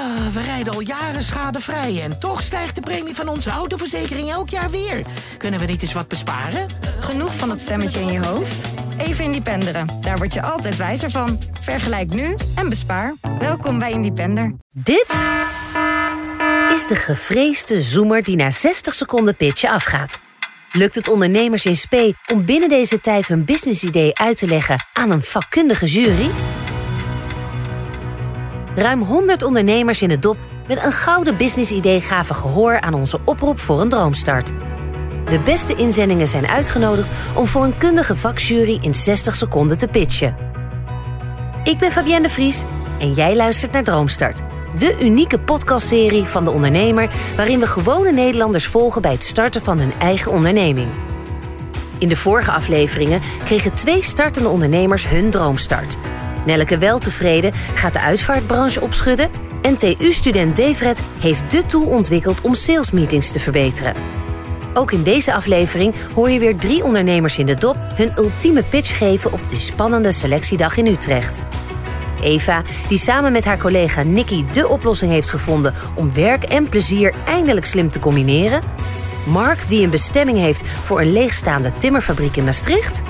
Ah, we rijden al jaren schadevrij en toch stijgt de premie van onze autoverzekering elk jaar weer. Kunnen we niet eens wat besparen? Genoeg van dat stemmetje in je hoofd? Even Independeren. Daar word je altijd wijzer van. Vergelijk nu en bespaar. Welkom bij Independer. Dit is de gevreesde zoemer die na 60 seconden pitchen afgaat. Lukt het ondernemers in spe om binnen deze tijd hun businessidee uit te leggen aan een vakkundige jury? Ruim 100 ondernemers in het dop met een gouden businessidee gaven gehoor aan onze oproep voor een droomstart. De beste inzendingen zijn uitgenodigd om voor een kundige vakjury in 60 seconden te pitchen. Ik ben Fabienne de Vries en jij luistert naar Droomstart. De unieke podcastserie van de ondernemer waarin we gewone Nederlanders volgen bij het starten van hun eigen onderneming. In de vorige afleveringen kregen twee startende ondernemers hun droomstart. Nelleke Weltevreden gaat de uitvaartbranche opschudden en TU-student Devret heeft de tool ontwikkeld om salesmeetings te verbeteren. Ook in deze aflevering hoor je weer drie ondernemers in de dop hun ultieme pitch geven op de spannende selectiedag in Utrecht. Eva, die samen met haar collega Nikki de oplossing heeft gevonden om werk en plezier eindelijk slim te combineren. Mark, die een bestemming heeft voor een leegstaande timmerfabriek in Maastricht.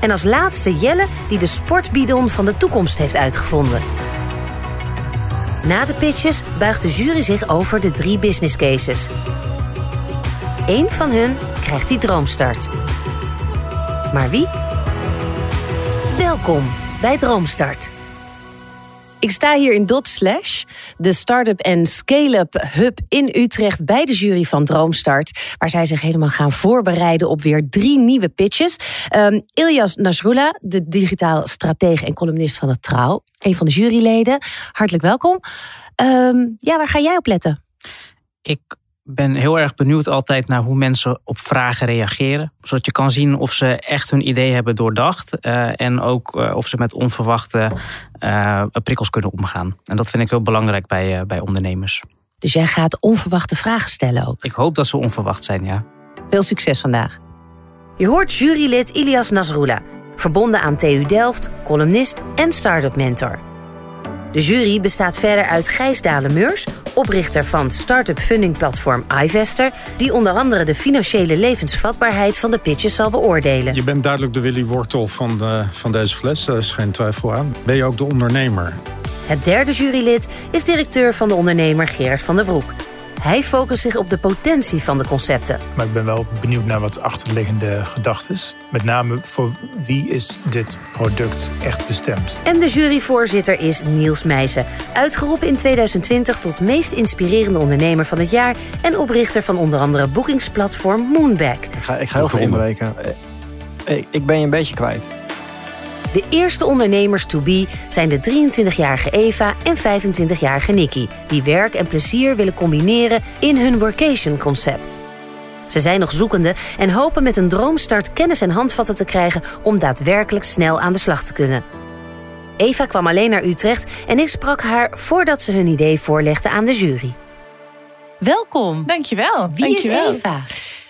En als laatste Jelle, die de sportbidon van de toekomst heeft uitgevonden. Na de pitches buigt de jury zich over de drie business cases. Eén van hun krijgt die droomstart. Maar wie? Welkom bij Droomstart. Ik sta hier in Dot Slash, de start-up en scale-up hub in Utrecht bij de jury van Droomstart, waar zij zich helemaal gaan voorbereiden op weer drie nieuwe pitches. Um, Ilyas Nasrullah, de digitaal stratege en columnist van het Trouw, een van de juryleden. Hartelijk welkom. Um, ja, waar ga jij op letten? Ik ben heel erg benieuwd altijd naar hoe mensen op vragen reageren. Zodat je kan zien of ze echt hun idee hebben doordacht. Uh, en ook uh, of ze met onverwachte uh, prikkels kunnen omgaan. En dat vind ik heel belangrijk bij, bij ondernemers. Dus jij gaat onverwachte vragen stellen ook? Ik hoop dat ze onverwacht zijn, ja. Veel succes vandaag. Je hoort jurylid Ilias Nasrullah, verbonden aan TU Delft, columnist en start-up mentor. De jury bestaat verder uit Gijs Dalen-Meurs, oprichter van start-up fundingplatform iVester, die onder andere de financiële levensvatbaarheid van de pitches zal beoordelen. Je bent duidelijk de Willy Wortel van, de, van deze fles, daar is geen twijfel aan. Ben je ook de ondernemer? Het derde jurylid is directeur van de ondernemer Gerard van der Broek. Hij focust zich op de potentie van de concepten. Maar ik ben wel benieuwd naar wat achterliggende gedachten. Met name voor wie is dit product echt bestemd? En de juryvoorzitter is Niels Meijsen. Uitgeroepen in 2020 tot meest inspirerende ondernemer van het jaar... en oprichter van onder andere boekingsplatform Moonback. Ik ga, ik ga heel veel inbreken. Ik ben je een beetje kwijt. De eerste ondernemers to be zijn de 23-jarige Eva en 25-jarige Nikki, die werk en plezier willen combineren in hun workation concept. Ze zijn nog zoekende en hopen met een droomstart kennis en handvatten te krijgen om daadwerkelijk snel aan de slag te kunnen. Eva kwam alleen naar Utrecht en ik sprak haar voordat ze hun idee voorlegde aan de jury. Welkom. Dankjewel. Wie Dankjewel. is Eva?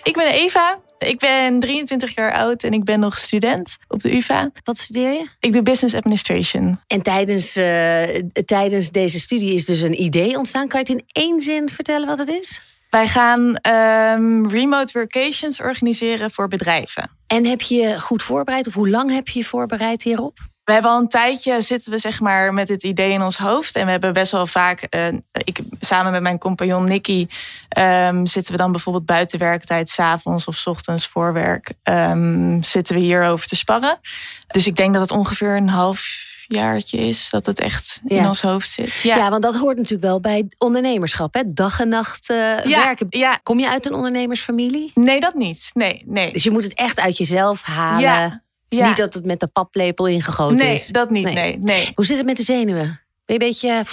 Ik ben Eva. Ik ben 23 jaar oud en ik ben nog student op de UvA. Wat studeer je? Ik doe business administration. En tijdens, uh, tijdens deze studie is dus een idee ontstaan. Kan je het in één zin vertellen wat het is? Wij gaan um, remote workations organiseren voor bedrijven. En heb je je goed voorbereid? Of hoe lang heb je je voorbereid hierop? We hebben al een tijdje zitten we zeg maar met het idee in ons hoofd. En we hebben best wel vaak, uh, ik, samen met mijn compagnon Nicky, um, zitten we dan bijvoorbeeld buiten werktijd, s'avonds of s ochtends voor werk, um, zitten we hierover te sparren. Dus ik denk dat het ongeveer een half jaartje is dat het echt ja. in ons hoofd zit. Ja. ja. want dat hoort natuurlijk wel bij ondernemerschap. Hè? Dag en nacht uh, ja, werken. Ja. Kom je uit een ondernemersfamilie? Nee, dat niet. Nee, nee. Dus je moet het echt uit jezelf halen. Ja. Niet dat het met de paplepel ingegoten nee, is. Nee, dat niet. Nee. nee. Hoe zit het met de zenuwen? Ben je een beetje,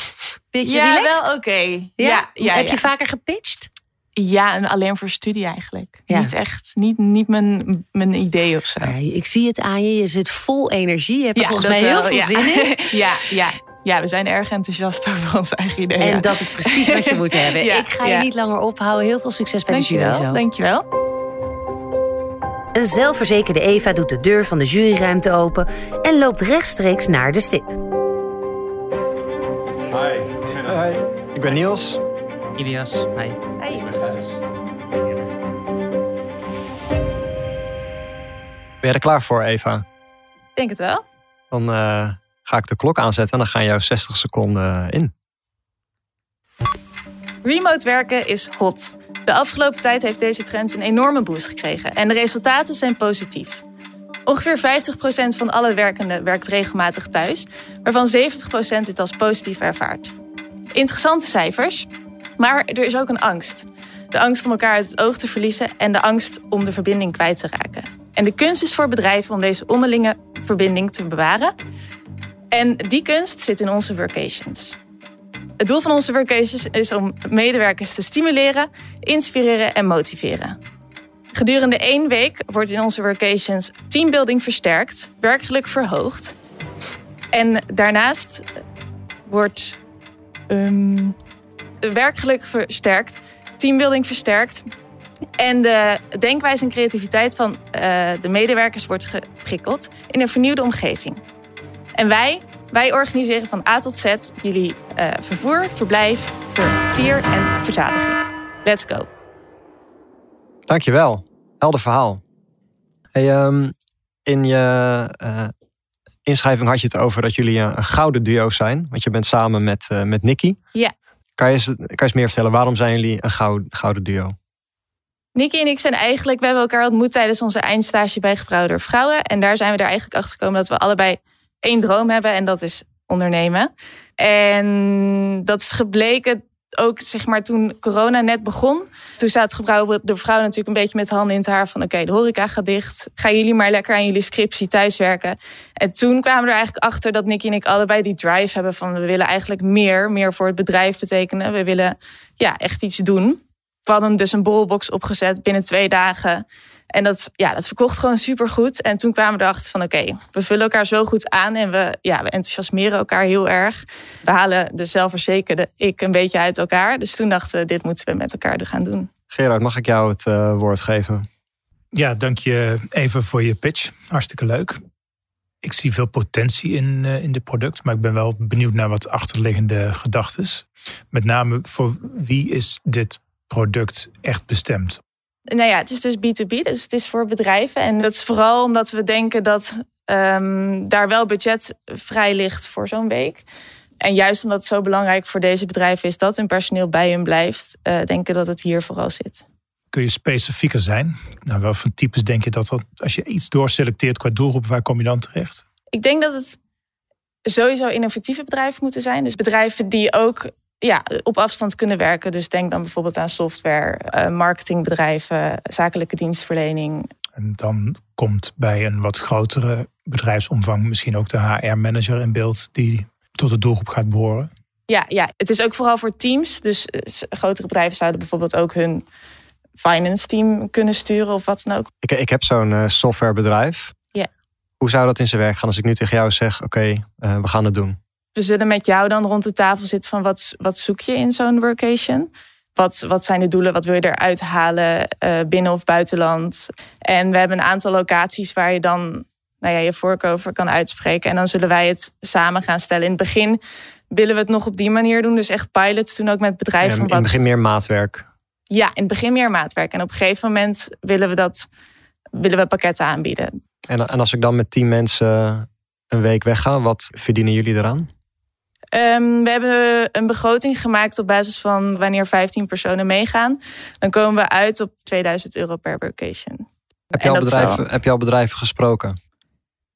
beetje ja, relaxed? wel oké. Okay. Ja? Ja? ja? Heb je vaker gepitcht? Ja, alleen voor studie eigenlijk. Niet echt, niet, niet mijn, mijn idee of zo. ik zie het aan je. Je zit vol energie. Je hebt er volgens mij heel veel zin in. ja, ja. Ja, we zijn erg enthousiast over ons eigen idee. En dat is precies wat je moet hebben. Ik ga je niet langer ophouden. Heel veel succes bij Dankjewel, de jury zo. Dankjewel. Een zelfverzekerde Eva doet de deur van de juryruimte open en loopt rechtstreeks naar de stip. Hi. Hi. Ik ben Niels. Ilias, hi. Hey. Ben je er klaar voor, Eva? Ik denk het wel. Dan eh, ga ik de klok aanzetten en dan gaan jouw 60 seconden in. Remote werken is hot. De afgelopen tijd heeft deze trend een enorme boost gekregen en de resultaten zijn positief. Ongeveer 50% van alle werkenden werkt regelmatig thuis, waarvan 70% dit als positief ervaart. Interessante cijfers, maar er is ook een angst. De angst om elkaar uit het oog te verliezen en de angst om de verbinding kwijt te raken. En de kunst is voor bedrijven om deze onderlinge verbinding te bewaren. En die kunst zit in onze workations. Het doel van onze workations is om medewerkers te stimuleren, inspireren en motiveren. Gedurende één week wordt in onze workations teambuilding versterkt, werkgeluk verhoogd. En daarnaast wordt um, werkgeluk versterkt, teambuilding versterkt. En de denkwijze en creativiteit van uh, de medewerkers wordt geprikkeld in een vernieuwde omgeving. En wij, wij organiseren van A tot Z jullie uh, vervoer, verblijf, vertier en verzadiging. Let's go. Dankjewel. Helder verhaal. Hey, um, in je uh, inschrijving had je het over dat jullie een, een, gouden duo zijn. Want je bent samen met, uh, met Nicky. Ja. Kan je, eens, kan je eens meer vertellen, waarom zijn jullie een gouden, gouden duo? Nicky en ik zijn eigenlijk, we hebben elkaar ontmoet tijdens onze eindstage bij Gebrouwen door Vrouwen. En daar zijn we er eigenlijk achter gekomen dat we allebei één droom hebben en dat is ondernemen. En dat is gebleken ook zeg maar toen corona net begon. Toen staat door Vrouwen natuurlijk een beetje met handen in het haar van oké, de horeca gaat dicht. Gaan jullie maar lekker aan jullie scriptie thuiswerken. En toen kwamen we er eigenlijk achter dat Nicky en ik allebei die drive hebben van we willen eigenlijk meer, meer voor het bedrijf betekenen. We willen ja, echt iets doen. We hadden dus een borrelbox opgezet binnen twee dagen. En dat, ja, dat verkocht gewoon super goed. En toen kwamen we erachter van oké, we vullen elkaar zo goed aan en we, ja, we enthousiasmeren elkaar heel erg. We halen de zelfverzekerde ik een beetje uit elkaar. Dus toen dachten we, dit moeten we met elkaar gaan doen. Gerard, mag ik jou het uh, woord geven? Ja, dank je even voor je pitch. Hartstikke leuk. Ik zie veel potentie in, uh, in dit product, maar ik ben wel benieuwd naar wat achterliggende gedachten. Met name voor wie is dit product echt bestemd? Nou ja, het is dus B2B, dus het is voor bedrijven. En dat is vooral omdat we denken dat um, daar wel budget vrij ligt voor zo'n week. En juist omdat het zo belangrijk voor deze bedrijven is dat hun personeel bij hun blijft, uh, denken dat het hier vooral zit. Kun je specifieker zijn? Nou, wel van types denk je dat, dat als je iets doorselecteert qua doelgroep, waar kom je dan terecht? Ik denk dat het sowieso innovatieve bedrijven moeten zijn. Dus bedrijven die ook ja, op afstand kunnen werken. Dus denk dan bijvoorbeeld aan software, uh, marketingbedrijven, zakelijke dienstverlening. En dan komt bij een wat grotere bedrijfsomvang misschien ook de HR-manager in beeld die tot de doelgroep gaat behoren. Ja, ja, het is ook vooral voor teams. Dus grotere bedrijven zouden bijvoorbeeld ook hun finance team kunnen sturen of wat dan ook. Ik, ik heb zo'n uh, softwarebedrijf. Ja. Hoe zou dat in zijn werk gaan als ik nu tegen jou zeg: Oké, okay, uh, we gaan het doen? We zullen met jou dan rond de tafel zitten van wat, wat zoek je in zo'n workation? Wat, wat zijn de doelen? Wat wil je eruit halen uh, binnen of buitenland? En we hebben een aantal locaties waar je dan nou ja, je voorkeur voor kan uitspreken. En dan zullen wij het samen gaan stellen. In het begin willen we het nog op die manier doen. Dus echt pilots doen ook met bedrijven. Ja, in het begin meer maatwerk. Ja, in het begin meer maatwerk. En op een gegeven moment willen we dat willen we pakketten aanbieden. En, en als ik dan met tien mensen een week wegga, wat verdienen jullie eraan? Um, we hebben een begroting gemaakt op basis van wanneer 15 personen meegaan. Dan komen we uit op 2000 euro per vacation. Heb je, al bedrijven, heb je al bedrijven gesproken?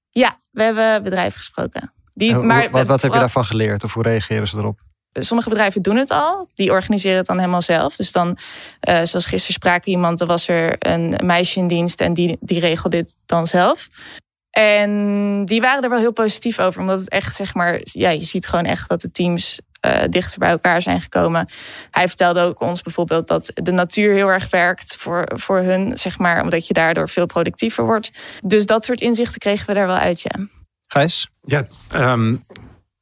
Ja, we hebben bedrijven gesproken. Die, hoe, maar, wat, wat heb je daarvan geleerd of hoe reageren ze erop? Sommige bedrijven doen het al. Die organiseren het dan helemaal zelf. Dus dan, uh, zoals gisteren spraken iemand, er was er een meisje in dienst en die, die regelt dit dan zelf. En die waren er wel heel positief over. Omdat het echt, zeg maar, ja, je ziet gewoon echt dat de teams uh, dichter bij elkaar zijn gekomen. Hij vertelde ook ons bijvoorbeeld dat de natuur heel erg werkt voor, voor hun, zeg maar, omdat je daardoor veel productiever wordt. Dus dat soort inzichten kregen we daar wel uit, ja. Gijs? Ja, um,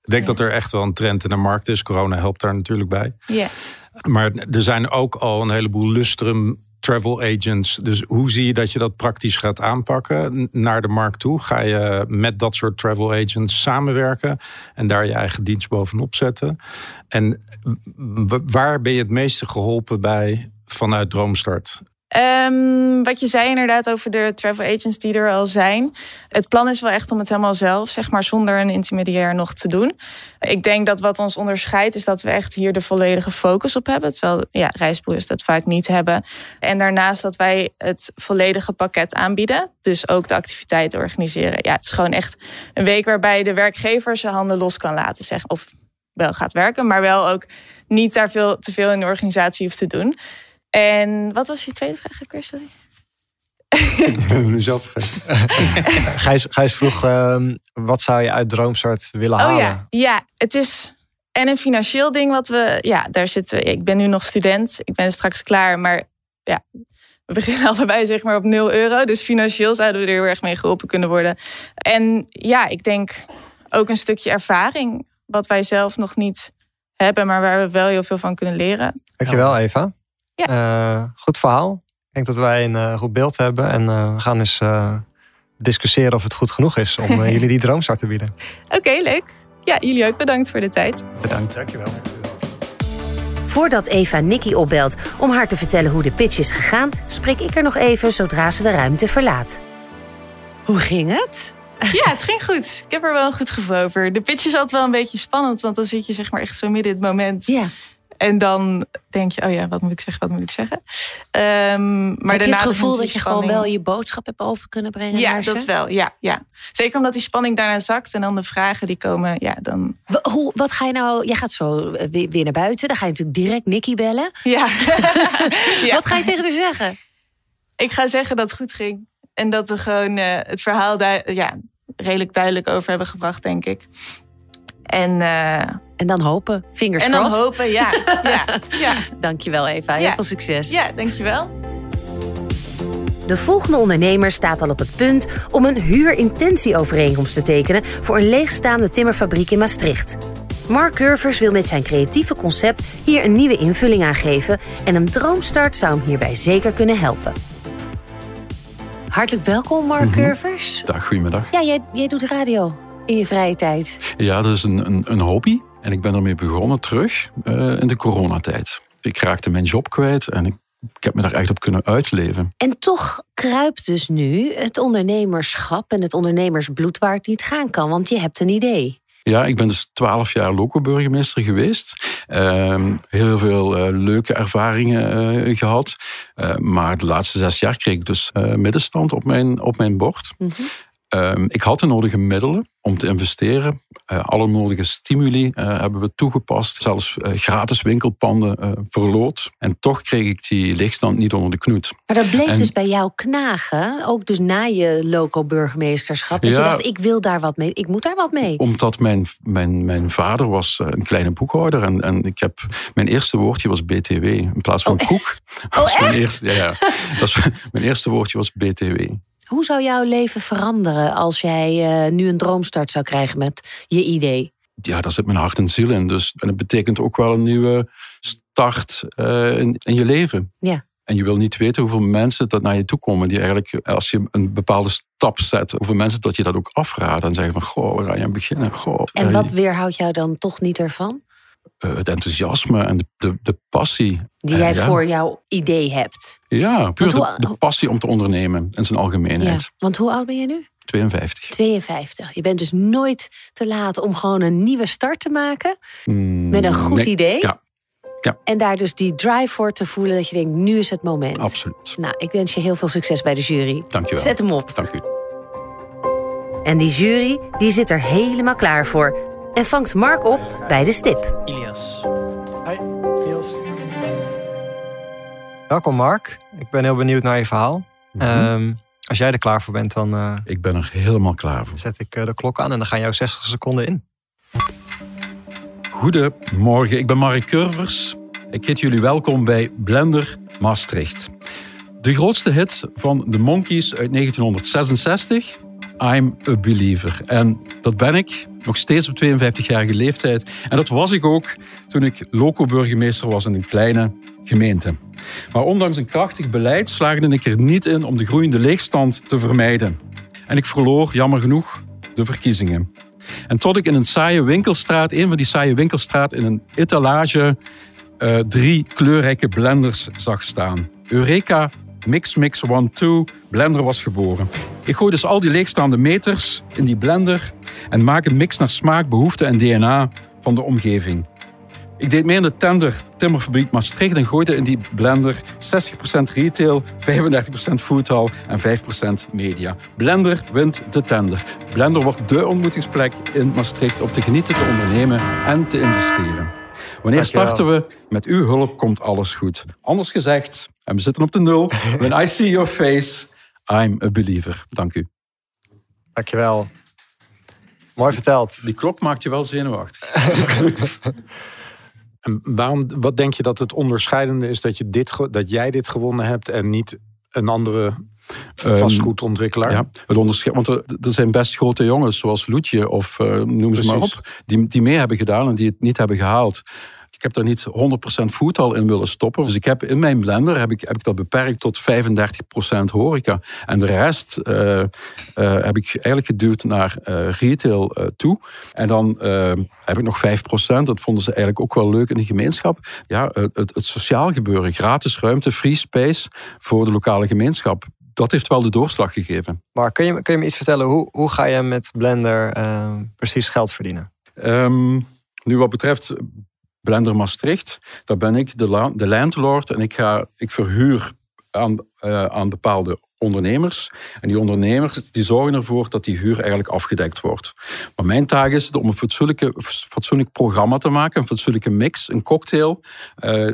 ik denk dat er echt wel een trend in de markt is. Corona helpt daar natuurlijk bij. Ja. Maar er zijn ook al een heleboel lustrum travel agents. Dus hoe zie je dat je dat praktisch gaat aanpakken naar de markt toe? Ga je met dat soort travel agents samenwerken en daar je eigen dienst bovenop zetten? En waar ben je het meeste geholpen bij vanuit Droomstart? Um, wat je zei inderdaad over de travel agents die er al zijn. Het plan is wel echt om het helemaal zelf, zeg maar, zonder een intermediair nog te doen. Ik denk dat wat ons onderscheidt is dat we echt hier de volledige focus op hebben. Terwijl ja, reisboers dat vaak niet hebben. En daarnaast dat wij het volledige pakket aanbieden. Dus ook de activiteiten organiseren. Ja, het is gewoon echt een week waarbij de werkgever zijn handen los kan laten. Zeg, of wel gaat werken, maar wel ook niet daar veel, te veel in de organisatie hoeft te doen. En wat was je tweede vraag, Chris? Sorry. Ik ben nu zelf vergeten. Gijs, Gijs vroeg, uh, wat zou je uit Droomstart willen halen? Oh ja, ja het is en een financieel ding wat we... Ja, daar zitten we. Ik ben nu nog student. Ik ben straks klaar. Maar ja, we beginnen allebei zeg maar op 0 euro. Dus financieel zouden we er heel erg mee geholpen kunnen worden. En ja, ik denk ook een stukje ervaring. Wat wij zelf nog niet hebben, maar waar we wel heel veel van kunnen leren. Dankjewel Eva. Ja. Uh, goed verhaal. Ik denk dat wij een uh, goed beeld hebben. En uh, we gaan eens discussiëren of het goed genoeg is om jullie die droomstart te bieden. Oké, okay, leuk. Ja, jullie ook bedankt voor de tijd. Bedankt. Dankjewel. Voordat Eva Nicky opbelt om haar te vertellen hoe de pitch is gegaan, spreek ik er nog even zodra ze de ruimte verlaat. Hoe ging het? Ja, het ging goed. Ik heb er wel een goed gevoel over. De pitch is altijd wel een beetje spannend, want dan zit je zeg maar echt zo midden in het moment. Ja. En dan denk je, oh ja, wat moet ik zeggen, wat moet ik zeggen? Um, maar Heb je het gevoel dat je gewoon wel je boodschap hebt over kunnen brengen? Ja, dat wel. Ja, ja. Zeker omdat die spanning daarna zakt en dan de vragen die komen, ja, dan... Hoe, wat ga je nou... Jij gaat zo weer, weer naar buiten. Dan ga je natuurlijk direct Nicky bellen. Ja. ja. Wat ga je tegen haar zeggen? Ik ga zeggen dat het goed ging. En dat we gewoon uh, het verhaal daar ja, redelijk duidelijk over hebben gebracht, denk ik. En... Uh, en dan hopen. Fingers en crossed. En dan hopen, ja. ja, ja. Dankjewel Eva. Heel veel succes. Ja, dankjewel. De volgende ondernemer staat al op het punt om een huurintentieovereenkomst te tekenen voor een leegstaande timmerfabriek in Maastricht. Mark Curvers wil met zijn creatieve concept hier een nieuwe invulling aan geven en een droomstart zou hem hierbij zeker kunnen helpen. Hartelijk welkom, Mark mm Curvers. Dag, goedemiddag. Ja, jij, jij doet radio in je vrije tijd. Ja, dat is een, een, een hobby. En ik ben ermee begonnen terug uh, in de coronatijd. Ik raakte mijn job kwijt en ik, ik heb me daar echt op kunnen uitleven. En toch kruipt dus nu het ondernemerschap en het ondernemersbloed waar het niet gaan kan, want je hebt een idee. Ja, ik ben dus twaalf jaar loco-burgemeester geweest. Uh, heel veel uh, leuke ervaringen uh, gehad. Maar de laatste zes jaar kreeg ik dus middenstand op mijn, op mijn bord. Mm -hmm. Ehm, ik had de nodige middelen om te investeren. Uh, alle nodige stimuli uh, hebben we toegepast. Zelfs uh, gratis winkelpanden verloot. En toch kreeg ik die leegstand niet onder de knoet. Maar dat bleef dus bij jou knagen. Ook dus na je loco-burgemeesterschap. Dat ja, je dacht, ik wil daar wat mee. Ik moet daar wat mee. Omdat mijn, mijn, mijn vader was een kleine boekhouder. En, en ik heb, mijn eerste woordje was BTW. In plaats van oh, koek. Oh, mijn eerste, ja, ja. Was, mijn eerste woordje was BTW. Hoe zou jouw leven veranderen als jij uh, nu een droomstart zou krijgen met je idee? Ja, daar zit mijn hart en ziel in. Dus, en het betekent ook wel een nieuwe start uh, in, in, je leven. Ja. En je wil niet weten hoeveel mensen dat naar je toe komen. Die eigenlijk, als je een bepaalde stap zet, hoeveel mensen dat je dat ook afraden. En zeggen van, goh, waar ga je aan beginnen? Goh, en wat weerhoudt jou dan toch niet ervan? Uh, het enthousiasme en de, de, de passie. Die jij ja. voor jouw idee hebt. Ja, puur de, de, passie om te ondernemen in zijn algemeenheid. Ja, want hoe oud ben je nu? 52. 52. Je bent dus nooit te laat om gewoon een nieuwe start te maken. Mm, met een goed nee. idee. Ja. Ja. En daar dus die drive voor te voelen dat je denkt, nu is het moment. Absoluut. Nou, ik wens je heel veel succes bij de jury. Dank je wel. Zet hem op. Dank u. En die jury, die zit er helemaal klaar voor. En vangt Mark op bij de stip. Ilias. Hi, Ilias. Welkom Mark. Ik ben heel benieuwd naar je verhaal. Mm -hmm. um, als jij er klaar voor bent, dan... Uh, ik ben er helemaal klaar voor. Zet ik uh, de klok aan en dan gaan jouw 60 seconden in. Goedemorgen, ik ben Mark Curvers. Ik heet jullie welkom bij Blender Maastricht. De grootste hit van de Monkeys uit 1966 I'm a believer. En dat ben ik nog steeds op 52-jarige leeftijd. En dat was ik ook toen ik loco-burgemeester was in een kleine gemeente. Maar ondanks een krachtig beleid slaagde ik er niet in om de groeiende leegstand te vermijden. En ik verloor, jammer genoeg, de verkiezingen. En tot ik in een saaie winkelstraat, een van die saaie winkelstraat, in een etalage uh, drie kleurrijke blenders zag staan. Eureka Mix Mix 1-2 blender was geboren. Ik gooi dus al die leegstaande meters in die blender en maak een mix naar smaak, behoefte en DNA van de omgeving. Ik deed mee in de tender Timmerfabriek Maastricht en gooide in die blender 60% retail, 35% foodhall en 5% media. Blender wint de tender. Blender wordt de ontmoetingsplek in Maastricht om te genieten, te ondernemen en te investeren. Wanneer starten we? Met uw hulp komt alles goed. Anders gezegd, en we zitten op de nul. When I see your face, I'm a believer. Dank u. Dankjewel. Mooi verteld. Die klok maakt je wel zenuwachtig. en waarom, wat denk je dat het onderscheidende is dat, je dit, dat jij dit gewonnen hebt en niet een andere ehm, vastgoedontwikkelaar. ja, het onderscheid, want er, er, zijn best grote jongens, zoals Loetje of uh, noem ze maar op, die, die mee hebben gedaan en die het niet hebben gehaald. Ik heb daar niet 100% voetal in willen stoppen. Dus ik heb in mijn blender heb ik, heb ik dat beperkt tot 35% horeca. En de rest uh, uh, heb ik eigenlijk geduwd naar uh, retail toe. En dan heb ik nog 5%. Dat vonden ze eigenlijk ook wel leuk in de gemeenschap. Ja, het, het sociaal gebeuren, gratis ruimte, free space voor de lokale gemeenschap dat heeft wel de doorslag gegeven. Maar kun je, kun je me iets vertellen, hoe, hoe ga je met Blender precies geld verdienen? Um, nu wat betreft Blender Maastricht. Daar ben ik de, de landlord en ik, ga, ik verhuur aan, uh, aan bepaalde ondernemers. En die ondernemers die zorgen ervoor dat die huur eigenlijk afgedekt wordt. Maar mijn taak is om een fatsoenlijke, fatsoenlijk programma te maken, een fatsoenlijke mix, een cocktail. Uh,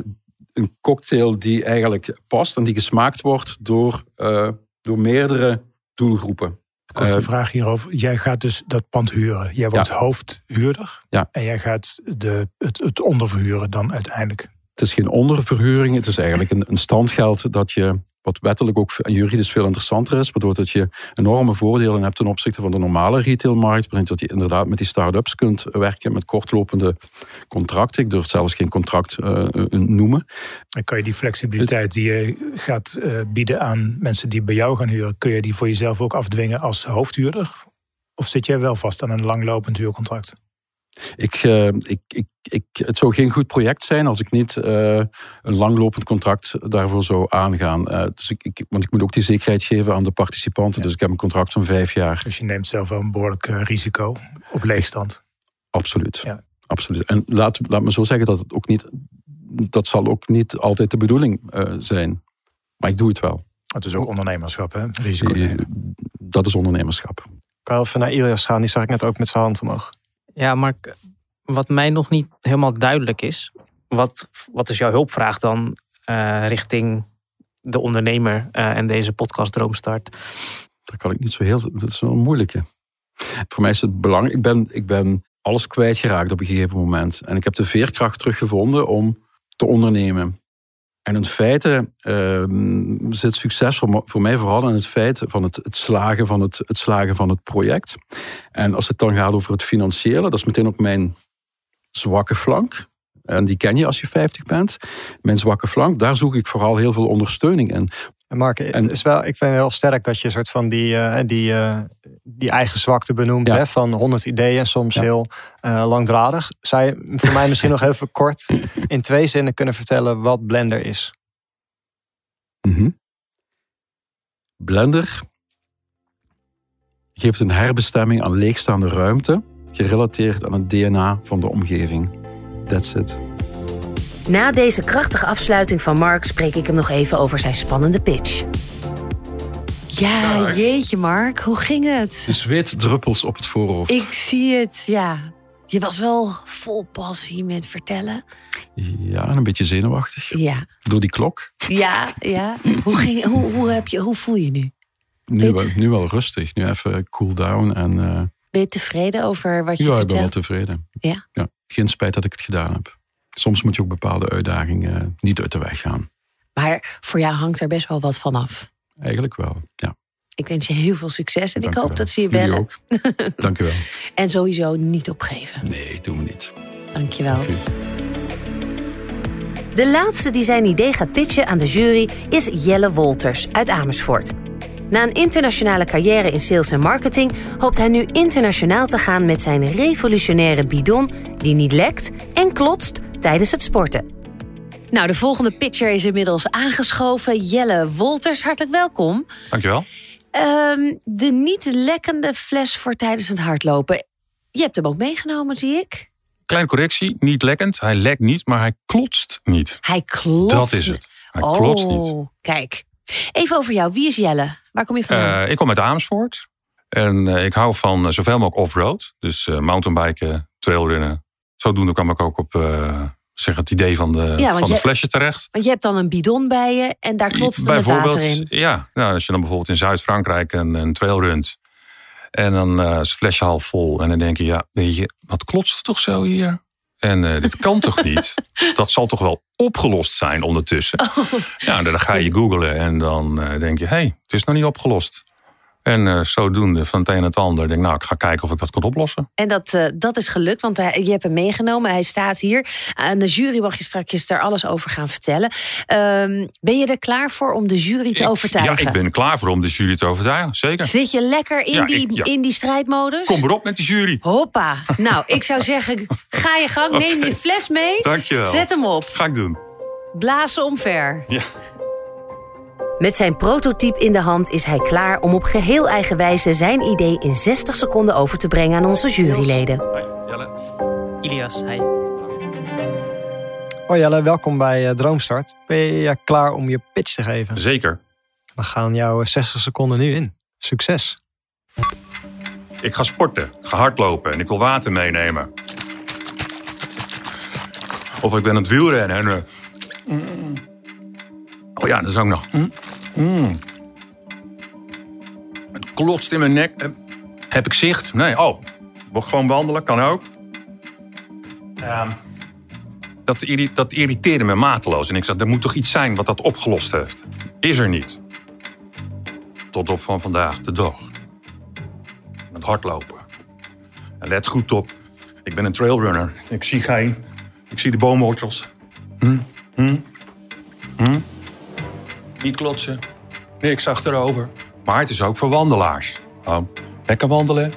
een cocktail die eigenlijk past en die gesmaakt wordt door, uh, door meerdere doelgroepen. Korte uh, vraag hierover. Jij gaat dus dat pand huren. Jij wordt hoofdhuurder. Ja. En jij gaat de, het, het onderverhuren dan uiteindelijk. Het is geen onderverhuring. Het is eigenlijk een, een standgeld dat je wat wettelijk ook juridisch veel interessanter is, waardoor dat je enorme voordelen hebt ten opzichte van de normale retailmarkt. Brengt dat je inderdaad met die start-ups kunt werken met kortlopende contracten. Ik durf zelfs geen contract uh, noemen. En kan je die flexibiliteit die je gaat bieden aan mensen die bij jou gaan huren, kun je die voor jezelf ook afdwingen als hoofdhuurder? Of zit jij wel vast aan een langlopend huurcontract? Ik, uh, ik, ik, ik, het zou geen goed project zijn als ik niet uh, een langlopend contract daarvoor zou aangaan. Uh, dus ik, ik, want ik moet ook die zekerheid geven aan de participanten. Ja. Dus ik heb een contract van vijf jaar. Dus je neemt zelf wel een behoorlijk risico op leegstand. Absoluut. Ja. Absoluut. En laat, laat me zo zeggen dat het ook niet. Dat zal ook niet altijd de bedoeling zijn. Maar ik doe het wel. Het is ook ondernemerschap, hè? Risico nemen. Dat is ondernemerschap. Ik kan even naar Ilias gaan. Die zag ik net ook met zijn hand omhoog. Ja, maar wat mij nog niet helemaal duidelijk is, wat, wat is jouw hulpvraag dan uh, richting de ondernemer uh, en deze podcast Droomstart? Dat kan ik niet zo heel, dat is wel een moeilijke. Voor mij is het belangrijk, ik ben, ik ben alles kwijtgeraakt op een gegeven moment. En ik heb de veerkracht teruggevonden om te ondernemen. En in feite zit succes voor, voor, mij vooral in het feit van het, het, slagen van het, het slagen van het project. En als het dan gaat over het financiële, dat is meteen ook mijn zwakke flank. En die ken je als je 50 bent. Mijn zwakke flank, daar zoek ik vooral heel veel ondersteuning in. En Mark, en, is wel, ik vind het heel sterk dat je een soort van die, uh, die, uh, die eigen zwakte benoemt. Ja. Hè, van 100 ideeën, soms ja. heel uh, langdradig. Zou je voor mij misschien nog even kort in twee zinnen kunnen vertellen wat Blender is? Mm -hmm. Blender geeft een herbestemming aan leegstaande ruimte, gerelateerd aan het DNA van de omgeving. That's it. Na deze krachtige afsluiting van Mark spreek ik hem nog even over zijn spannende pitch. Ja, jeetje Mark, hoe ging het? Zweetdruppels op het voorhoofd. Ik zie het, ja. Je was wel vol passie met vertellen. Ja, een beetje zenuwachtig. Ja. Door die klok. Ja, ja. hoe, ging, hoe, hoe, heb je, hoe voel je nu? Nu wel, nu wel rustig. Nu even cool down. En, uh... Ben je tevreden over wat je ja, vertelt? Ja, ik ben wel tevreden. Ja? ja? Geen spijt dat ik het gedaan heb. Soms moet je ook bepaalde uitdagingen niet uit de weg gaan. Maar voor jou hangt er best wel wat van af. Eigenlijk wel, ja. Ik wens je heel veel succes en Dank ik hoop wel. dat ze je bellen. ook. Dank u wel. En sowieso niet opgeven. Nee, doen we niet. Dankjewel. De laatste die zijn idee gaat pitchen aan de jury is Jelle Wolters uit Amersfoort. Na een internationale carrière in sales en marketing hoopt hij nu internationaal te gaan met zijn revolutionaire bidon die niet lekt en klotst tijdens het sporten. Nou, de volgende pitcher is inmiddels aangeschoven. Jelle Wolters, hartelijk welkom. Dankjewel. Ehm, de niet lekkende fles voor tijdens het hardlopen. Je hebt hem ook meegenomen, zie ik. Kleine correctie, niet lekkend. Hij lekt niet, maar hij klotst niet. Hij klotst. Dat is het. Hij oh, klotst niet. kijk. Even over jou. Wie is Jelle? Waar kom je vandaan? Eh, ik kom uit Amersfoort. En eh, ik hou van eh, zoveel mogelijk off-road. Dus eh, mountainbiken, trailrunnen. Zodoende kwam ik ook op eh, zeg het idee van de, Ja, van de je- flesje terecht. Want je hebt dan een bidon bij je en daar klotst het water in. Ja, nou, als je dan bijvoorbeeld in Zuid-Frankrijk een, een trail runt. En dan eh, is het flesje half vol. En dan denk je, ja, weet je, wat klotst er toch zo hier? En eh, dit kan toch niet? Dat zal toch wel opgelost zijn ondertussen? Ja, dan ga je googlen en dan eh, denk je, hé, hey, het is nog niet opgelost. En eh, zodoende van het een en het ander denk ik, nou, ik ga kijken of ik dat kan oplossen. En dat, eh, dat is gelukt, want hij- je hebt hem meegenomen. Hij staat hier. Aan de jury mag je straks daar alles over gaan vertellen. Ehm, ben je er klaar voor om de jury te overtuigen? Ja, ik ben klaar voor om de jury te overtuigen, zeker. Zit je lekker in, Ja, die, ik- ja. in die strijdmodus? Kom erop met de jury. Hoppa. Nou, ik zou zeggen, ga je gang. Neem je fles mee. Dankjewel. Zet hem op. Ga ik doen. Blazen omver. Ja. Met zijn prototype in de hand is hij klaar om op geheel eigen wijze zijn idee in 60 seconden over te brengen aan onze juryleden. Ilias, hij. Hoi Jelle, welkom bij eh, Droomstart. Ben je eh, klaar om je pitch te geven? Zeker. We gaan jouw 60 seconden nu in. Succes. Ik ga sporten, ik ga hardlopen en ik wil water meenemen. Of ik ben aan het wielrennen en... eh, Oh ja, dat is ook nog... Mm, mm. Het klotst in mijn nek. Eh, Heb ik zicht? Nee, oh. Ik gewoon wandelen, kan ook. Ehm, dat, irri- dat irriteerde me mateloos. En ik zei, er moet toch iets zijn wat dat opgelost heeft. Is er niet. Tot op van vandaag, de dag. Met hardlopen. En let goed op. Ik ben een trailrunner. Ik zie geen. Ik zie de boomwortels. Hm? Hm? Hm? Klotsen. Niks achterover. Maar het is ook voor wandelaars. Gewoon lekker wandelen.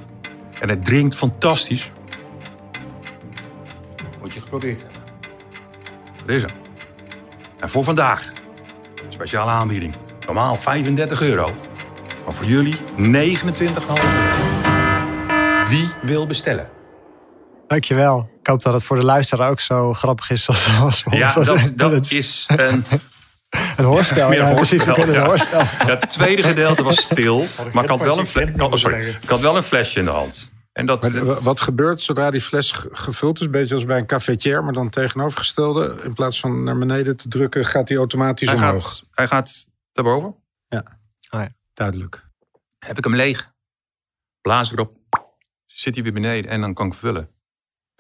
En het drinkt fantastisch. Moet je geprobeerd hebben. Dat is hem. En voor vandaag. Speciale aanbieding. Normaal 35 euro. Maar voor jullie 29,5 euro. Wie wil bestellen? Dankjewel. Ik hoop dat het voor de luisteraar ook zo grappig is als, als Ja, dat, dat is een... Een hoorspel, ja, precies. We kunnen een hoorspel. Ja, het tweede gedeelte was stil, maar ik had, wel een oh, sorry. ik had wel een flesje in de hand. En dat, Maar wat gebeurt zodra die fles ge- gevuld is? Een beetje als bij een cafetière, maar dan tegenovergestelde. In plaats van naar beneden te drukken, gaat die automatisch hij, omhoog. gaat, hij gaat daarboven. Ja, Ah, ja. duidelijk. Heb ik hem leeg. Blaas erop. Zit hij weer beneden en dan kan ik vullen.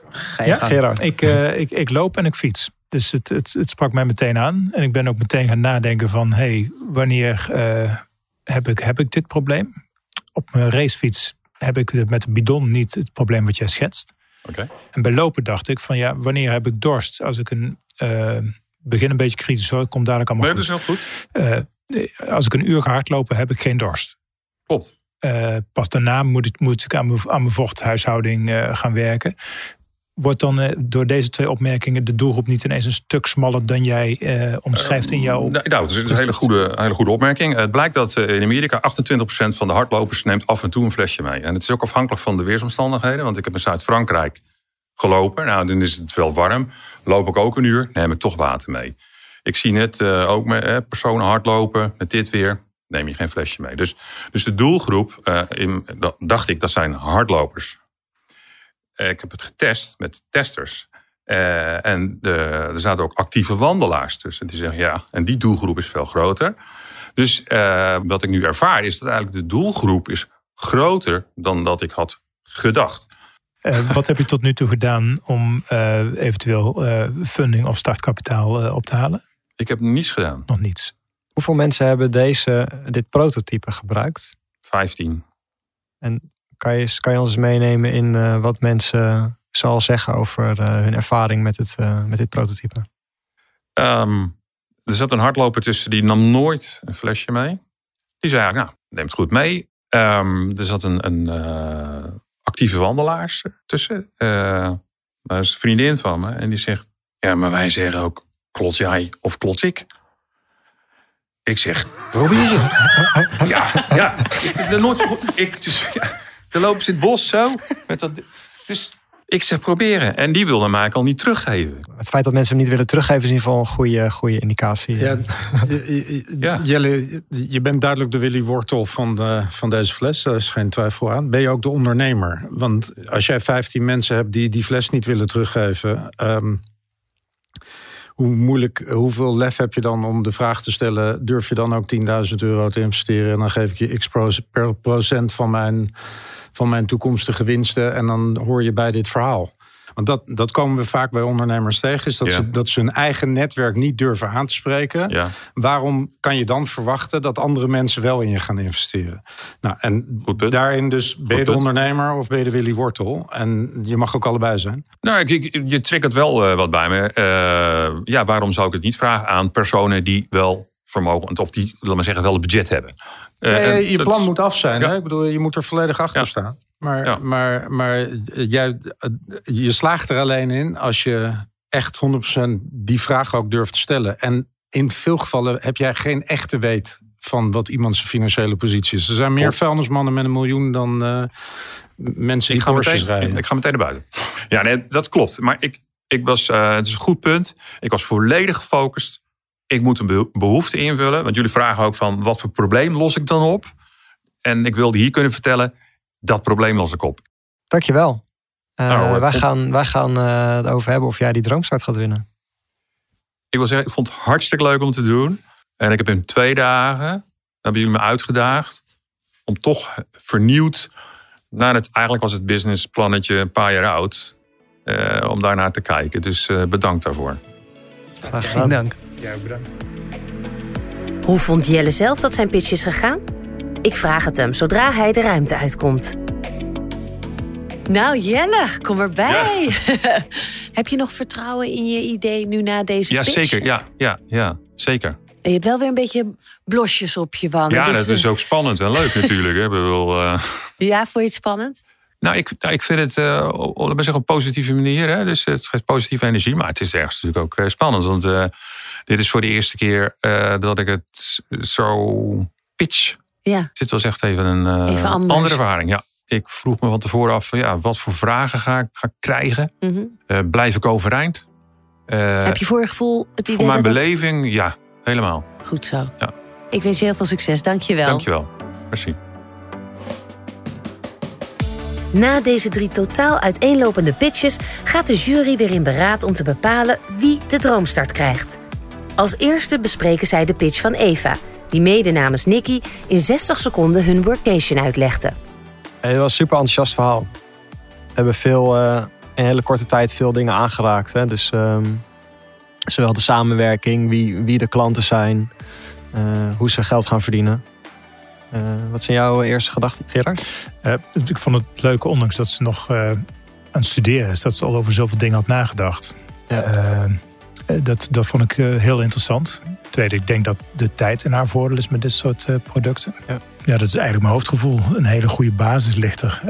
Ga je Ja. Gerard. Ik, eh, ik, ik loop en ik fiets. Dus het, het, het sprak mij meteen aan. En ik ben ook meteen gaan nadenken van... hey, wanneer eh, heb, ik, heb ik dit probleem? Op mijn racefiets heb ik met de bidon niet het probleem wat jij schetst. Oké. En bij lopen dacht ik van ja, wanneer heb ik dorst? Als ik een... eh, begin een beetje kritisch hoor, ik kom dadelijk allemaal Nee, dat goed. is heel goed. Eh, als ik een uur ga hardlopen, heb ik geen dorst. Klopt. Pas daarna moet ik, moet ik aan, mijn, aan mijn vochthuishouding gaan werken. Wordt dan eh, door deze twee opmerkingen de doelgroep niet ineens een stuk smaller dan jij eh, omschrijft in jouw. Nou, nou, het is een hele goede, hele goede opmerking. Het blijkt dat eh, in Amerika 28% van de hardlopers neemt af en toe een flesje mee. En het is ook afhankelijk van de weersomstandigheden. Want ik heb in Zuid-Frankrijk gelopen. Nou, dan is het wel warm. Loop ik ook een uur, neem ik toch water mee. Ik zie net eh, ook met, eh, personen hardlopen met dit weer. Neem je geen flesje mee. Dus, dus de doelgroep, eh, in, dat dacht ik, dat zijn hardlopers. Eh, ik heb het getest met testers. Eh, en de, er zaten ook actieve wandelaars tussen. Die zeggen ja, en die doelgroep is veel groter. Dus eh, wat ik nu ervaar is dat eigenlijk de doelgroep is groter dan dat ik had gedacht. Eh, wat heb je tot nu toe gedaan om eh, eventueel eh, funding of startkapitaal eh, op te halen? Ik heb niets gedaan. Nog niets. Hoeveel mensen hebben deze, dit prototype gebruikt? 15. En kan je, kan je ons meenemen in uh, wat mensen zal zeggen over uh, hun ervaring met, het, uh, met dit prototype? Um, er zat een hardloper tussen die nam nooit een flesje mee. Die zei, nou, neem het goed mee. Um, er zat een, een actieve wandelaars tussen. dat is een vriendin van me. En die zegt, ja, maar wij zeggen ook, klots jij of klots ik? Ik zeg, probeer je. ja, ja. De, nooit, ik, dus, ja, de lopen ze in het bos zo. Met dat, dus ik zeg proberen. En die wilde mij al niet teruggeven. Het feit dat mensen hem niet willen teruggeven is in ieder geval een goede, goede indicatie. Ja, ja. Jelle, je bent duidelijk de Willy Wortel van, de, van deze fles. Daar is geen twijfel aan. Ben je ook de ondernemer? Want als jij 15 mensen hebt die die fles niet willen teruggeven... Um, hoe moeilijk, hoeveel lef heb je dan om de vraag te stellen: durf je dan ook 10.000 euro te investeren? En dan geef ik je x procent van mijn, van mijn toekomstige winsten. En dan hoor je bij dit verhaal. Want dat, dat komen we vaak bij ondernemers tegen, is dat, ze, dat ze hun eigen netwerk niet durven aan te spreken. Ja. Waarom kan je dan verwachten dat andere mensen wel in je gaan investeren? Nou, en daarin dus ben je de ondernemer of ben je de Willy Wortel? En je mag ook allebei zijn. Nou, ik, ik, je triggert wel uh, wat bij me. Uh, ja, waarom zou ik het niet vragen aan personen die wel vermogen, of die, laat maar zeggen, wel een budget hebben? Uh, nee, je plan moet af zijn. Hè? Ik bedoel, je moet er volledig achter staan. Maar, maar, maar jij, je slaagt er alleen in als je echt 100% die vraag ook durft te stellen. En in veel gevallen heb jij geen echte weet van wat iemands financiële positie is. Er zijn meer vuilnismannen met een miljoen dan uh, mensen die Porsches rijden. Ik ga meteen naar buiten. Ja, nee, dat klopt. Maar ik, ik was, uh, het is een goed punt. Ik was volledig gefocust. Ik moet een behoefte invullen. Want jullie vragen ook van wat voor probleem los ik dan op? En ik wilde hier kunnen vertellen dat probleem los ik op. Dankjewel. Uh, nou, wij, gaan, wij gaan uh, het over hebben of jij die droomstart gaat winnen. Ik wil zeggen, ik vond het hartstikke leuk om te doen. En ik heb in twee dagen, hebben jullie me uitgedaagd, om toch vernieuwd, naar het, eigenlijk was het businessplannetje een paar jaar oud, uh, om daarnaar te kijken. Dus bedankt daarvoor. Graag dank. Ja, bedankt. Hoe vond Jelle zelf dat zijn pitch is gegaan? Ik vraag het hem zodra hij de ruimte uitkomt. Nou Jelle, kom erbij. Heb je nog vertrouwen in je idee nu na deze ja, pitch? Zeker, ja, ja, ja, zeker. En je hebt wel weer een beetje blosjes op je wangen. Ja, dus dat is ook spannend en leuk natuurlijk. Hè. Bedoel, uh... Ja, vond je het spannend? Nou, ik, ik vind het uh, op een positieve manier. Hè. Dus het geeft positieve energie. Maar het is ergens natuurlijk ook uh, spannend. Want uh, dit is voor de eerste keer dat ik het zo pitch ja. Dit was echt even een even andere ervaring. Ja. Ik vroeg me van tevoren af, ja, wat voor vragen ga ik, ga ik krijgen? Mm -hmm. uh, blijf ik overeind? Uh, Heb je voor je gevoel het idee Voor mijn dat beleving, ja, helemaal. Goed zo. Ja. Ik wens je heel veel succes. Dank je wel. Dank je wel. Merci. Na deze drie totaal uiteenlopende pitches gaat de jury weer in beraad om te bepalen wie de droomstart krijgt. Als eerste bespreken zij de pitch van Eva, die mede namens Nicky in 60 seconden hun workation uitlegde. Het was een super enthousiast verhaal. We hebben veel, uh, in een hele korte tijd veel dingen aangeraakt. Hè? Dus um, zowel de samenwerking, wie, wie de klanten zijn, uh, hoe ze geld gaan verdienen. Uh, wat zijn jouw eerste gedachten, Gerard? ik vond het leuk, ondanks dat ze nog aan het studeren is, dat ze al over zoveel dingen had nagedacht. Ja. Dat, dat vond ik heel interessant. Tweede, ik denk dat de tijd in haar voordeel is met dit soort uh, producten. Ja. ja, dat is eigenlijk mijn hoofdgevoel. Een hele goede basis ligt er.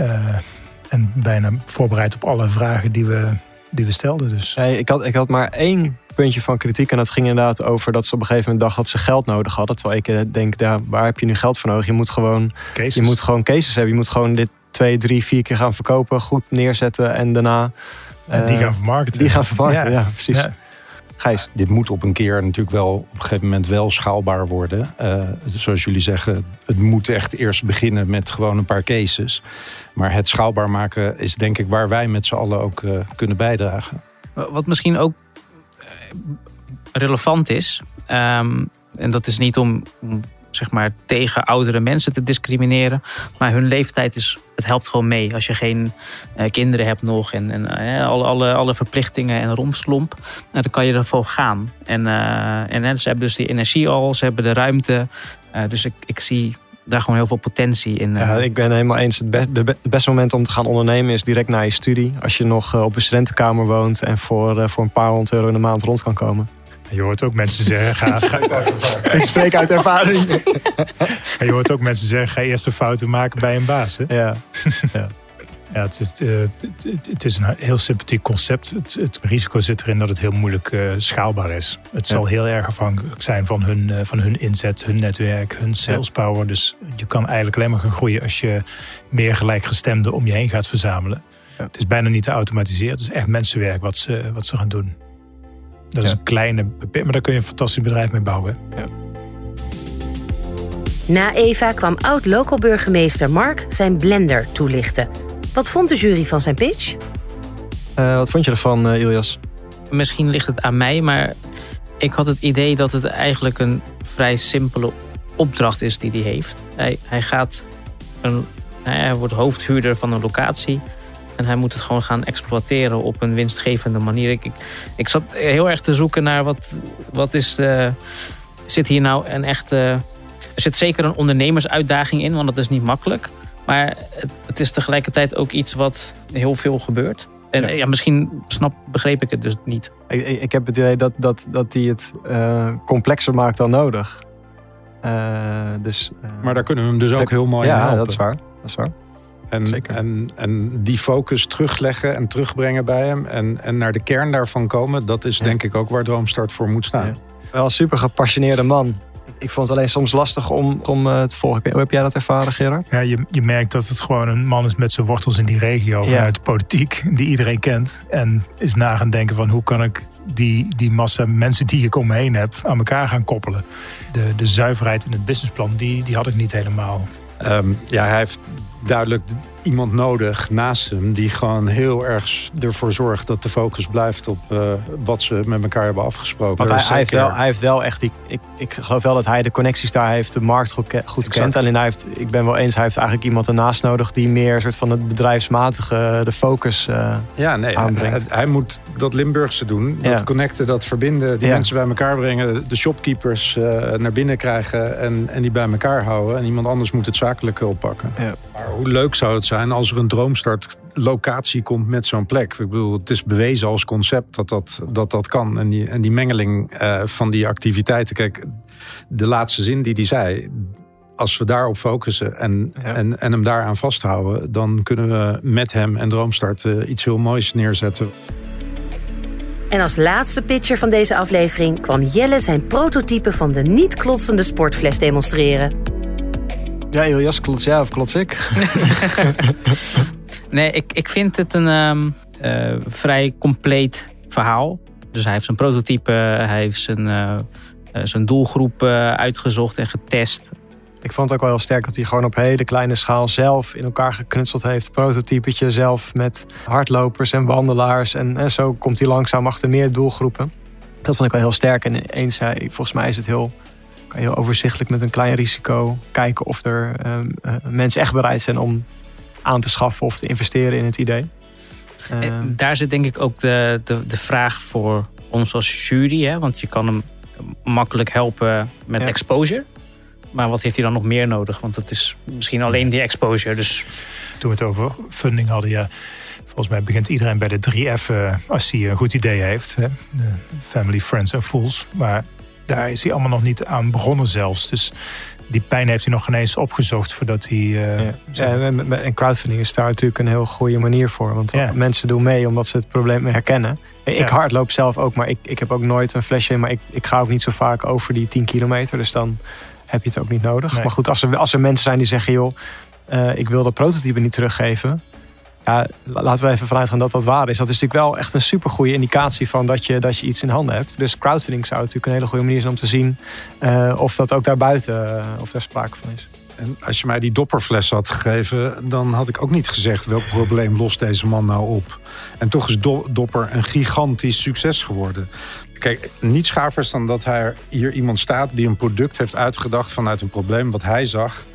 En bijna voorbereid op alle vragen die we, die we stelden. Dus. Nee, ik, had, ik had maar één puntje van kritiek. En dat ging inderdaad over dat ze op een gegeven moment dacht dat ze geld nodig hadden. Terwijl ik denk, ja, waar heb je nu geld voor nodig? Je moet gewoon cases, je moet gewoon cases hebben. Je moet gewoon dit twee, drie, vier keer gaan verkopen. Goed neerzetten en daarna... En die gaan vermarkten. Die gaan vermarkten, ja, ja precies. Ja. Gijs. Dit moet op een keer natuurlijk wel op een gegeven moment wel schaalbaar worden. Uh, zoals jullie zeggen, het moet echt eerst beginnen met gewoon een paar cases. Maar het schaalbaar maken is denk ik waar wij met z'n allen ook uh, kunnen bijdragen. Wat misschien ook relevant is, um, en dat is niet om, om zeg maar, tegen oudere mensen te discrimineren. Maar hun leeftijd is, het helpt gewoon mee. Als je geen uh, kinderen hebt nog en, en uh, alle, alle, alle verplichtingen en romslomp, uh, dan kan je ervoor gaan. En, en ze hebben dus die energie al, ze hebben de ruimte. dus ik, ik zie daar gewoon heel veel potentie in. Ja, ik ben helemaal eens. Het, best, de, beste moment om te gaan ondernemen is direct na je studie. Als je nog op een studentenkamer woont en voor, voor een paar honderd euro in de maand rond kan komen. Je hoort ook mensen zeggen, ga, ga ik spreek uit ervaring. je hoort ook mensen zeggen, ga eerst een fouten maken bij een baas. Hè? Ja. ja. Ja, het is, uh, het, het, is een heel sympathiek concept. Het, het, risico zit erin dat het heel moeilijk uh, schaalbaar is. Het zal heel erg afhankelijk zijn van hun, uh, van hun inzet, hun netwerk, hun sales power. Dus je kan eigenlijk alleen maar gaan groeien als je meer gelijkgestemden om je heen gaat verzamelen. Ja. Het is bijna niet te automatiseren. Het is echt mensenwerk wat ze, wat ze gaan doen. Dat is een kleine maar daar kun je een fantastisch bedrijf mee bouwen. Ja. Na Eva kwam oud-local-burgemeester Mark zijn blender toelichten. Wat vond de jury van zijn pitch? Uh, wat vond je ervan, uh, Ilias? Misschien ligt het aan mij, maar ik had het idee dat het eigenlijk een vrij simpele opdracht is die hij heeft. Hij, hij gaat een, hij wordt hoofdhuurder van een locatie. En hij moet het gewoon gaan exploiteren op een winstgevende manier. Ik, ik, ik zat heel erg te zoeken naar wat, wat is. Uh, zit hier nou een echte. Er zit zeker een ondernemersuitdaging in, want dat is niet makkelijk. Maar het, het is tegelijkertijd ook iets wat heel veel gebeurt. En ja. misschien snap, begreep ik het dus niet. Ik, ik heb het idee dat, dat, dat hij het uh, complexer maakt dan nodig. Uh, dus, uh, maar daar kunnen we hem dus ook heel mooi ja, in helpen. dat is waar. Dat is waar. En, en, en die focus terugleggen en terugbrengen bij hem. En, en naar de kern daarvan komen. Dat is denk ik ook waar Droomstart voor moet staan. Wel een super gepassioneerde man. Ik vond het alleen soms lastig om, om te volgen. Hoe heb jij dat ervaren, Gerard? Ja, je, je merkt dat het gewoon een man is met zijn wortels in die regio. Vanuit de politiek, die iedereen kent. En is na gaan denken van hoe kan ik die, die massa mensen die ik om me heen heb... aan elkaar gaan koppelen. De, de zuiverheid in het businessplan, die, die had ik niet helemaal. Um, ja, hij heeft duidelijk iemand nodig naast hem die gewoon heel erg ervoor zorgt dat de focus blijft op uh, wat ze met elkaar hebben afgesproken. Want hij, hij, heeft wel, hij heeft wel echt die. Ik, ik geloof wel dat hij de connecties daar heeft, de markt goed, goed kent. Alleen hij heeft, ik ben wel eens, hij heeft eigenlijk iemand ernaast nodig die meer soort van het bedrijfsmatige, de focus uh, ja, nee, aanbrengt. Hij, hij, moet dat Limburgse doen, dat ja. connecten, dat verbinden, die ja. mensen bij elkaar brengen, de shopkeepers uh, naar binnen krijgen en, en die bij elkaar houden. En iemand anders moet het zakelijke oppakken. Ja. Maar hoe leuk zou het zijn als er een droomstart locatie komt met zo'n plek. Ik bedoel, het is bewezen als concept dat dat, dat, dat kan. En die, en die mengeling uh, van die activiteiten. Kijk, de laatste zin die hij zei. Als we daarop focussen en, ja. en, en hem daaraan vasthouden, dan kunnen we met hem en Droomstart uh, iets heel moois neerzetten. En als laatste pitcher van deze aflevering kwam Jelle zijn prototype van de niet klotsende sportfles demonstreren. Ja, Iljas, klots jij of klots ik? nee, ik, ik vind het een um, uh, vrij compleet verhaal. Dus hij heeft zijn prototype, hij heeft zijn, uh, zijn doelgroep uh, uitgezocht en getest. Ik vond het ook wel heel sterk dat hij gewoon op hele kleine schaal zelf in elkaar geknutseld heeft. Prototypetje zelf met hardlopers en wandelaars. En, en zo komt hij langzaam achter meer doelgroepen. Dat vond ik wel heel sterk. En eens, volgens mij is het heel kan je heel overzichtelijk met een klein risico kijken of er um, uh, mensen echt bereid zijn om aan te schaffen of te investeren in het idee. Uh, daar zit denk ik ook de, de, de vraag voor ons als jury. Hè? Want je kan hem makkelijk helpen met ja. exposure. Maar wat heeft hij dan nog meer nodig? Want het is misschien alleen die exposure. Dus... Toen we het over funding hadden, ja. Volgens mij begint iedereen bij de 3F uh, als hij een goed idee heeft. Hè? Family, friends en fools. Maar daar is hij allemaal nog niet aan begonnen zelfs. Dus die pijn heeft hij nog ineens opgezocht voordat hij... Uh, ja. ja. en crowdfunding is daar natuurlijk een heel goede manier voor. Want ja. mensen doen mee omdat ze het probleem herkennen. Ik hardloop zelf ook, maar ik, ik heb ook nooit een flesje. Maar ik, ik ga ook niet zo vaak over die 10 kilometer. Dus dan heb je het ook niet nodig. Nee. Maar goed, als er, als er mensen zijn die zeggen... joh, uh, ik wil dat prototype niet teruggeven... Ja, laten we even vanuit gaan dat dat waar is. Dat is natuurlijk wel echt een super goede indicatie van dat je, dat je iets in handen hebt. Dus crowdfunding zou natuurlijk een hele goede manier zijn om te zien uh, of dat ook daarbuiten uh, of daar sprake van is. En als je mij die dopperfles had gegeven, dan had ik ook niet gezegd welk probleem lost deze man nou op. En toch is do Dopper een gigantisch succes geworden. Kijk, niets gavers dan dat hij hier iemand staat die een product heeft uitgedacht vanuit een probleem wat hij zag.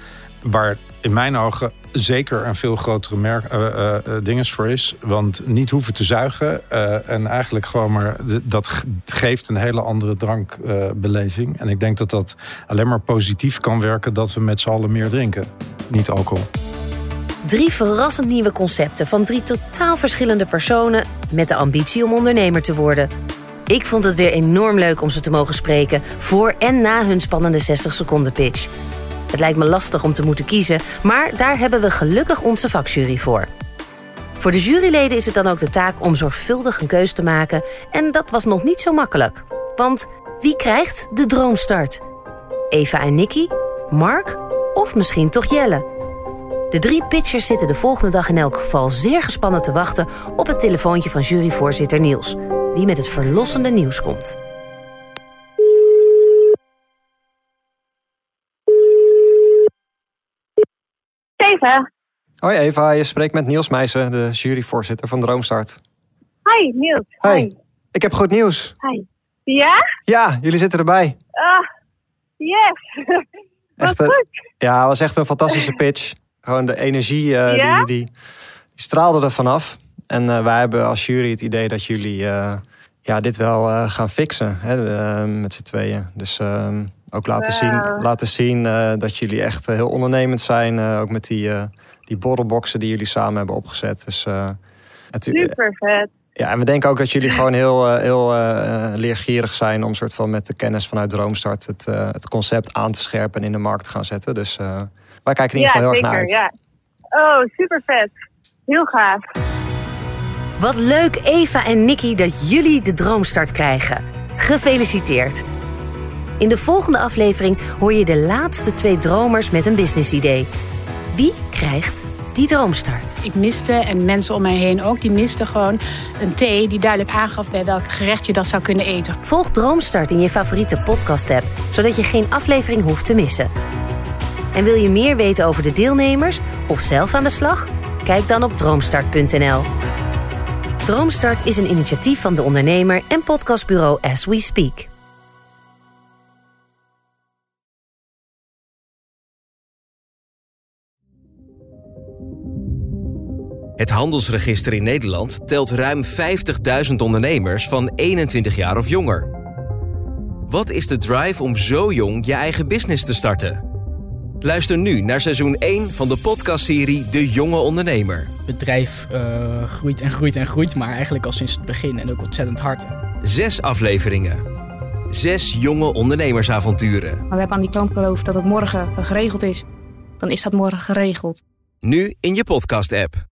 Waar in mijn ogen zeker een veel grotere merk, uh, voor is. Want niet hoeven te zuigen. en eigenlijk gewoon maar... dat geeft een hele andere drankbeleving. en ik denk dat dat alleen maar positief kan werken... dat we met z'n allen meer drinken. Niet alcohol. Drie verrassend nieuwe concepten van drie totaal verschillende personen... met de ambitie om ondernemer te worden. Ik vond het weer enorm leuk om ze te mogen spreken... voor en na hun spannende 60 seconden pitch... Het lijkt me lastig om te moeten kiezen, maar daar hebben we gelukkig onze vakjury voor. Voor de juryleden is het dan ook de taak om zorgvuldig een keus te maken. En dat was nog niet zo makkelijk. Want wie krijgt de droomstart? Eva en Nicky? Mark? Of misschien toch Jelle? De drie pitchers zitten de volgende dag in elk geval zeer gespannen te wachten op het telefoontje van juryvoorzitter Niels, die met het verlossende nieuws komt. Eva. Hoi Eva, je spreekt met Niels Meijsen, de juryvoorzitter van Droomstart. Hi Niels. Hi. Ik heb goed nieuws. Hi. Ja? Ja, jullie zitten erbij. Ah, yes. Wat echt, goed. Ja, het was echt een fantastische pitch. Gewoon de energie uh, ja? die, die, die, straalde er vanaf. En uh, wij hebben als jury het idee dat jullie uh, ja, dit wel gaan fixen hè, met z'n tweeën. Dus ehm, ook laten zien, laten zien uh, dat jullie echt heel ondernemend zijn. Uh, ook met die, uh, die borrelboxen die jullie samen hebben opgezet. Dus, Super vet. Ja, en we denken ook dat jullie gewoon heel, heel leergierig zijn om soort van met de kennis vanuit Droomstart het, het concept aan te scherpen en in de markt te gaan zetten. Dus wij kijken in ieder geval heel zeker, erg naar uit. Ja. Oh, super vet. Heel gaaf. Wat leuk, Eva en Nicky, dat jullie de Droomstart krijgen. Gefeliciteerd. In de volgende aflevering hoor je de laatste twee dromers met een businessidee. Wie krijgt die droomstart? Ik miste, en mensen om mij heen ook, die misten gewoon een thee die duidelijk aangaf bij welk gerecht je dat zou kunnen eten. Volg Droomstart in je favoriete podcast-app, zodat je geen aflevering hoeft te missen. En wil je meer weten over de deelnemers of zelf aan de slag? Kijk dan op droomstart.nl. Droomstart is een initiatief van de ondernemer en podcastbureau As We Speak. Het handelsregister in Nederland telt ruim 50.000 ondernemers van 21 jaar of jonger. Wat is de drive om zo jong je eigen business te starten? Luister nu naar seizoen 1 van de podcastserie De Jonge Ondernemer. Het bedrijf uh, groeit en groeit en groeit, maar eigenlijk al sinds het begin en ook ontzettend hard. Zes afleveringen. Zes jonge ondernemersavonturen. Maar we hebben aan die klant beloofd dat het morgen geregeld is. Dan is dat morgen geregeld. Nu in je podcast-app.